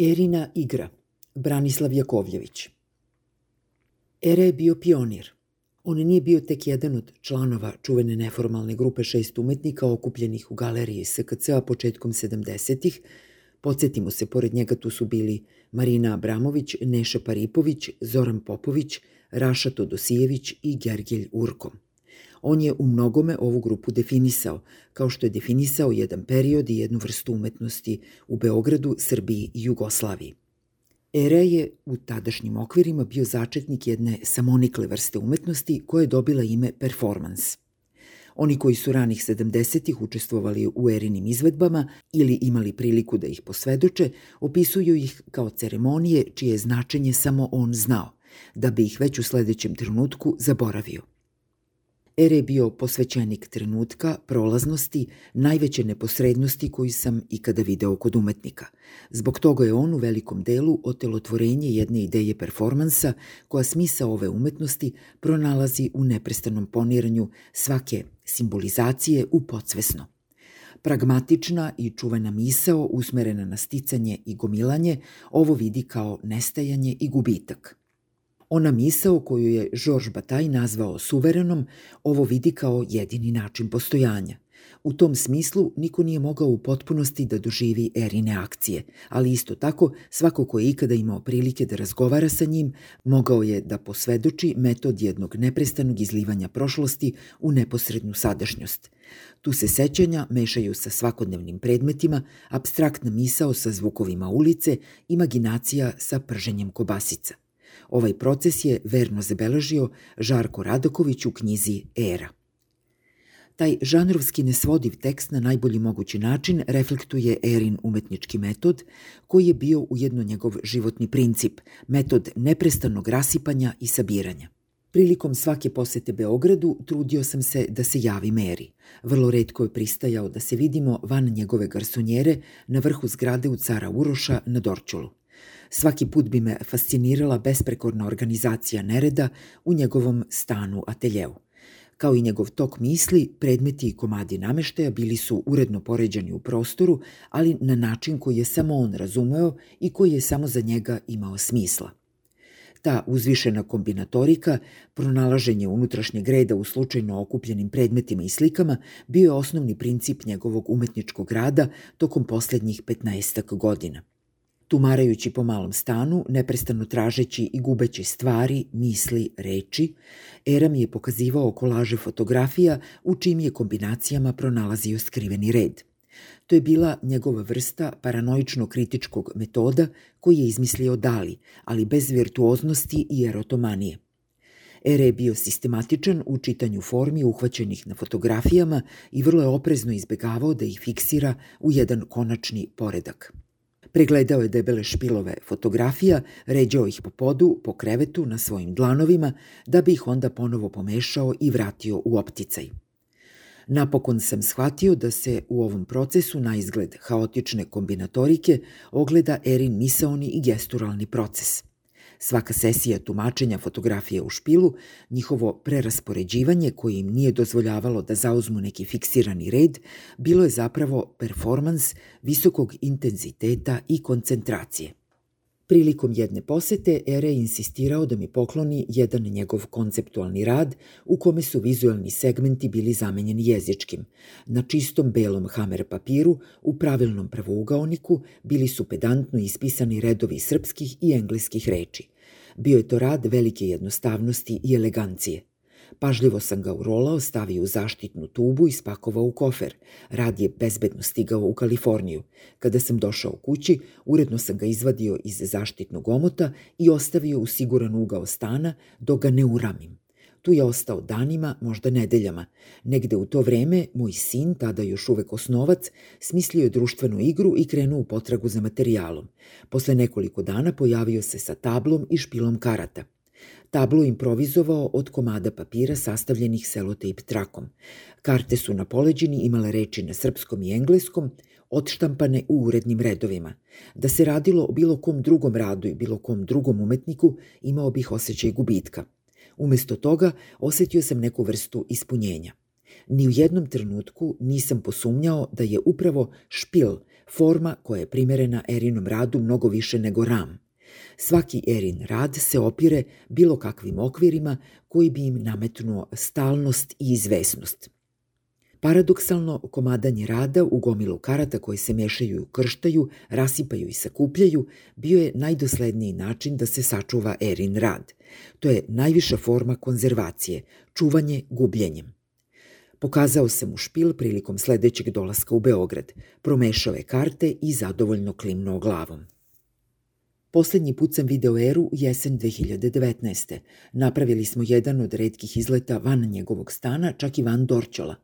Erina igra Branislav Jakovljević Era je bio pionir. On nije bio tek jedan od članova čuvene neformalne grupe šest umetnika okupljenih u galeriji SKC-a početkom 70-ih. Podsjetimo se, pored njega tu su bili Marina Abramović, Neša Paripović, Zoran Popović, Raša Todosijević i Gergelj Urkom. On je u mnogome ovu grupu definisao, kao što je definisao jedan period i jednu vrstu umetnosti u Beogradu, Srbiji i Jugoslaviji. Era je u tadašnjim okvirima bio začetnik jedne samonikle vrste umetnosti koja je dobila ime performans. Oni koji su ranih 70-ih učestvovali u erinim izvedbama ili imali priliku da ih posvedoče, opisuju ih kao ceremonije čije značenje samo on znao, da bi ih već u sledećem trenutku zaboravio – Ere je bio posvećenik trenutka, prolaznosti, najveće neposrednosti koju sam ikada video kod umetnika. Zbog toga je on u velikom delu otelotvorenje jedne ideje performansa koja smisa ove umetnosti pronalazi u neprestanom poniranju svake simbolizacije u podsvesno. Pragmatična i čuvena misao usmerena na sticanje i gomilanje ovo vidi kao nestajanje i gubitak – Ona misao koju je Georges Bataille nazvao suverenom, ovo vidi kao jedini način postojanja. U tom smislu niko nije mogao u potpunosti da doživi erine akcije, ali isto tako svako ko je ikada imao prilike da razgovara sa njim mogao je da posvedoči metod jednog neprestanog izlivanja prošlosti u neposrednu sadašnjost. Tu se sećanja mešaju sa svakodnevnim predmetima, abstraktna misao sa zvukovima ulice, imaginacija sa prženjem kobasica – Ovaj proces je verno zabeležio Žarko Radoković u knjizi Era. Taj žanrovski nesvodiv tekst na najbolji mogući način reflektuje Erin umetnički metod, koji je bio ujedno njegov životni princip, metod neprestanog rasipanja i sabiranja. Prilikom svake posete Beogradu trudio sam se da se javi Meri. Vrlo redko je pristajao da se vidimo van njegove garsonjere na vrhu zgrade u Cara Uroša na Dorčulu. Svaki put bi me fascinirala besprekorna organizacija nereda u njegovom stanu ateljeu. Kao i njegov tok misli, predmeti i komadi nameštaja bili su uredno poređani u prostoru, ali na način koji je samo on razumeo i koji je samo za njega imao smisla. Ta uzvišena kombinatorika, pronalaženje unutrašnjeg reda u slučajno okupljenim predmetima i slikama, bio je osnovni princip njegovog umetničkog rada tokom poslednjih 15 godina – tumarajući po malom stanu, neprestano tražeći i gubeći stvari, misli, reči, Era mi je pokazivao kolaže fotografija u čim je kombinacijama pronalazio skriveni red. To je bila njegova vrsta paranoično-kritičkog metoda koji je izmislio Dali, ali bez virtuoznosti i erotomanije. Ere je bio sistematičan u čitanju formi uhvaćenih na fotografijama i vrlo je oprezno izbegavao da ih fiksira u jedan konačni poredak. Pregledao je debele špilove fotografija, ređao ih po podu, po krevetu, na svojim dlanovima, da bi ih onda ponovo pomešao i vratio u opticaj. Napokon sam shvatio da se u ovom procesu na izgled haotične kombinatorike ogleda Erin misaoni i gesturalni proces – Svaka sesija tumačenja fotografije u špilu, njihovo preraspoređivanje koje im nije dozvoljavalo da zauzmu neki fiksirani red, bilo je zapravo performans visokog intenziteta i koncentracije. Prilikom jedne posete Ere insistirao da mi pokloni jedan njegov konceptualni rad u kome su vizualni segmenti bili zamenjeni jezičkim. Na čistom belom hamer papiru, u pravilnom pravougaoniku, bili su pedantno ispisani redovi srpskih i engleskih reči. Bio je to rad velike jednostavnosti i elegancije. Pažljivo sam ga urolao, stavio u zaštitnu tubu i spakovao u kofer. Rad je bezbedno stigao u Kaliforniju. Kada sam došao kući, uredno sam ga izvadio iz zaštitnog omota i ostavio u siguran ugao stana dok ga ne uramim. Tu je ostao danima, možda nedeljama. Negde u to vreme, moj sin, tada još uvek osnovac, smislio je društvenu igru i krenuo u potragu za materijalom. Posle nekoliko dana pojavio se sa tablom i špilom karata – Tablo improvizovao od komada papira sastavljenih selotejp trakom. Karte su na poleđini imale reči na srpskom i engleskom, odštampane u urednim redovima. Da se radilo o bilo kom drugom radu i bilo kom drugom umetniku, imao bih osjećaj gubitka. Umesto toga, osetio sam neku vrstu ispunjenja. Ni u jednom trenutku nisam posumnjao da je upravo špil forma koja je primerena Erinom radu mnogo više nego ram. Svaki Erin rad se opire bilo kakvim okvirima koji bi im nametnuo stalnost i izvesnost. Paradoksalno, komadanje rada u gomilu karata koje se mešaju i ukrštaju, rasipaju i sakupljaju, bio je najdosledniji način da se sačuva Erin rad. To je najviša forma konzervacije, čuvanje gubljenjem. Pokazao se mu špil prilikom sledećeg dolaska u Beograd, promešao je karte i zadovoljno klimnuo glavom. Poslednji put sam video Eru jesen 2019. Napravili smo jedan od redkih izleta van njegovog stana, čak i van Dorćola.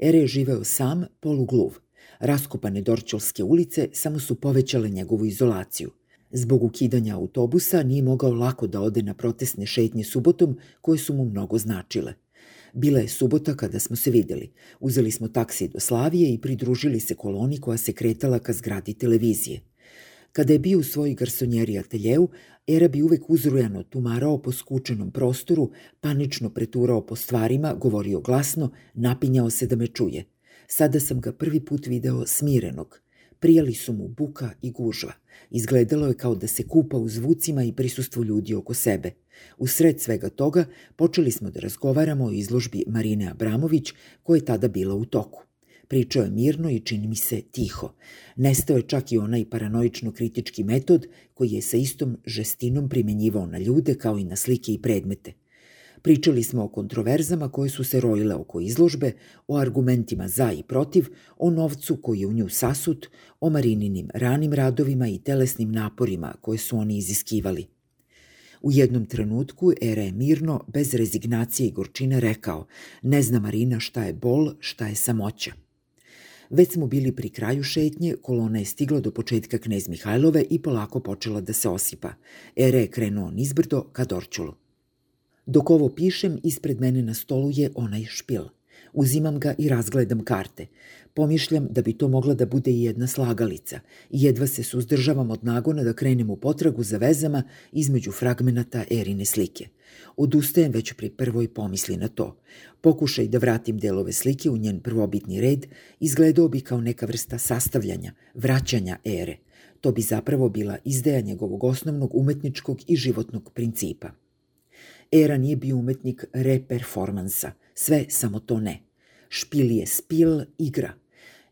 Ere je živeo sam, polugluv. Raskopane Dorćolske ulice samo su povećale njegovu izolaciju. Zbog ukidanja autobusa nije mogao lako da ode na protestne šetnje subotom koje su mu mnogo značile. Bila je subota kada smo se videli. Uzeli smo taksi do Slavije i pridružili se koloni koja se kretala ka zgradi televizije. Kada je bio u svojoj garsonjeri ateljeu, Era bi uvek uzrujano tumarao po skučenom prostoru, panično preturao po stvarima, govorio glasno, napinjao se da me čuje. Sada sam ga prvi put video smirenog. Prijali su mu buka i gužva. Izgledalo je kao da se kupa u zvucima i prisustvu ljudi oko sebe. U sred svega toga počeli smo da razgovaramo o izložbi Marine Abramović, koja je tada bila u toku. Pričao je mirno i čini mi se tiho. Nestao je čak i onaj paranoično-kritički metod koji je sa istom žestinom primenjivao na ljude kao i na slike i predmete. Pričali smo o kontroverzama koje su se rojile oko izložbe, o argumentima za i protiv, o novcu koji je u nju sasut, o Marininim ranim radovima i telesnim naporima koje su oni iziskivali. U jednom trenutku Era je mirno, bez rezignacije i gorčine rekao, ne zna Marina šta je bol, šta je samoća. Već smo bili pri kraju šetnje, kolona je stigla do početka Knez Mihajlove i polako počela da se osipa. Ere je krenuo nizbrdo ka Dorčulu. Dok ovo pišem, ispred mene na stolu je onaj špil. Uzimam ga i razgledam karte. Pomišljam da bi to mogla da bude i jedna slagalica i jedva se suzdržavam od nagona da krenem u potragu za vezama između fragmenata Erine slike. Odustajem već pri prvoj pomisli na to. Pokušaj da vratim delove slike u njen prvobitni red izgledao bi kao neka vrsta sastavljanja, vraćanja ere. To bi zapravo bila izdeja njegovog osnovnog umetničkog i životnog principa. Era nije bio umetnik reperformansa, sve samo to ne. Špil je spil, igra.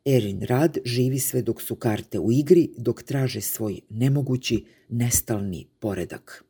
Erin rad živi sve dok su karte u igri, dok traže svoj nemogući, nestalni poredak.